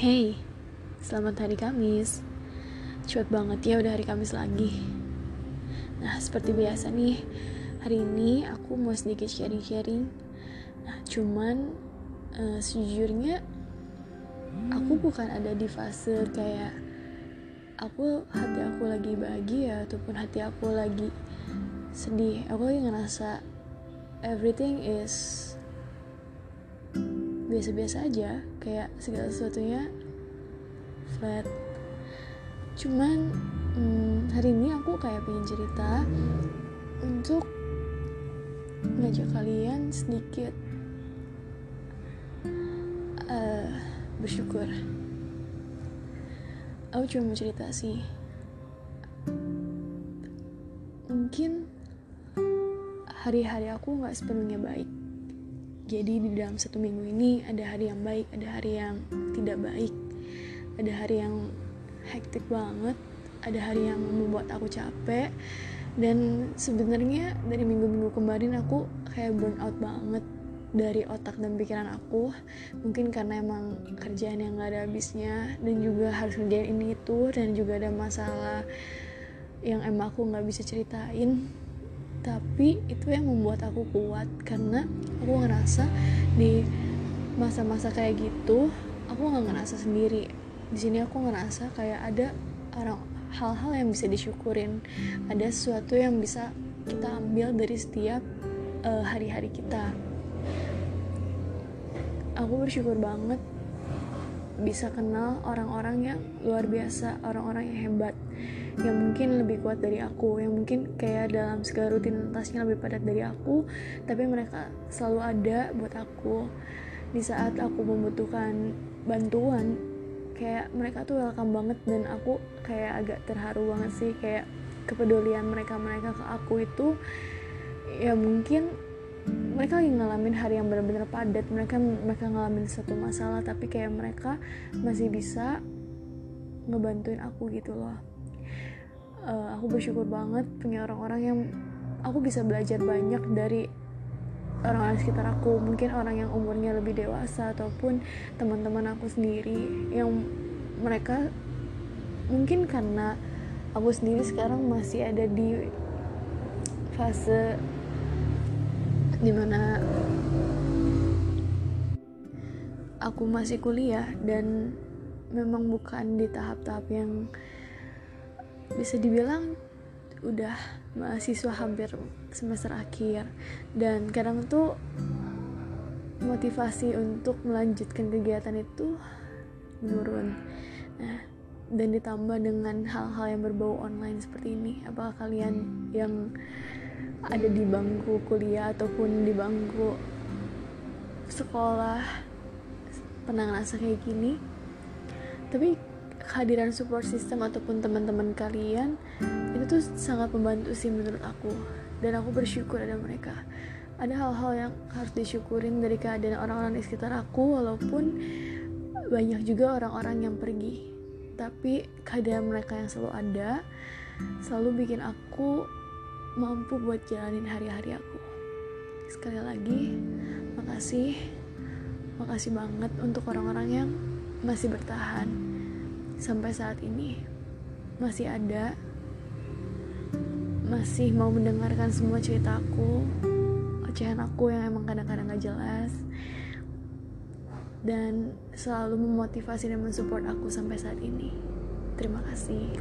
Hey, selamat hari Kamis. Cepet banget ya udah hari Kamis lagi. Nah, seperti biasa nih, hari ini aku mau sedikit sharing-sharing. Nah, cuman uh, sejujurnya aku bukan ada di fase kayak aku hati aku lagi bahagia ataupun hati aku lagi sedih. Aku lagi ngerasa everything is biasa-biasa aja kayak segala sesuatunya flat. Cuman hmm, hari ini aku kayak pengen cerita untuk ngajak kalian sedikit uh, bersyukur. Aku cuma mau cerita sih. Mungkin hari-hari aku nggak sepenuhnya baik jadi di dalam satu minggu ini ada hari yang baik, ada hari yang tidak baik, ada hari yang hektik banget, ada hari yang membuat aku capek. Dan sebenarnya dari minggu-minggu kemarin aku kayak burn out banget dari otak dan pikiran aku mungkin karena emang kerjaan yang gak ada habisnya dan juga harus ngerjain ini itu dan juga ada masalah yang emang aku nggak bisa ceritain tapi itu yang membuat aku kuat karena aku ngerasa di masa-masa kayak gitu aku nggak ngerasa sendiri. Di sini aku ngerasa kayak ada orang hal-hal yang bisa disyukurin. Ada sesuatu yang bisa kita ambil dari setiap uh, hari-hari kita. Aku bersyukur banget bisa kenal orang-orang yang luar biasa orang-orang yang hebat yang mungkin lebih kuat dari aku yang mungkin kayak dalam segala rutinitasnya lebih padat dari aku tapi mereka selalu ada buat aku. Di saat aku membutuhkan bantuan kayak mereka tuh welcome banget dan aku kayak agak terharu banget sih kayak kepedulian mereka mereka ke aku itu ya mungkin mereka lagi ngalamin hari yang benar-benar padat. Mereka mereka ngalamin satu masalah tapi kayak mereka masih bisa ngebantuin aku gitu loh. Uh, aku bersyukur banget punya orang-orang yang aku bisa belajar banyak dari orang-orang sekitar aku. Mungkin orang yang umurnya lebih dewasa ataupun teman-teman aku sendiri yang mereka mungkin karena aku sendiri sekarang masih ada di fase di mana aku masih kuliah dan memang bukan di tahap-tahap yang bisa dibilang udah mahasiswa hampir semester akhir. Dan kadang tuh motivasi untuk melanjutkan kegiatan itu menurun. Nah dan ditambah dengan hal-hal yang berbau online seperti ini apakah kalian yang ada di bangku kuliah ataupun di bangku sekolah pernah ngerasa kayak gini. Tapi kehadiran support system ataupun teman-teman kalian itu tuh sangat membantu sih menurut aku. Dan aku bersyukur ada mereka. Ada hal-hal yang harus disyukurin dari keadaan orang-orang di sekitar aku walaupun banyak juga orang-orang yang pergi. Tapi kehadiran mereka yang selalu ada selalu bikin aku mampu buat jalanin hari-hari aku. Sekali lagi makasih. Makasih banget untuk orang-orang yang masih bertahan sampai saat ini. Masih ada. Masih mau mendengarkan semua ceritaku ocehan aku yang emang kadang-kadang gak jelas. Dan selalu memotivasi dan mensupport aku sampai saat ini. Terima kasih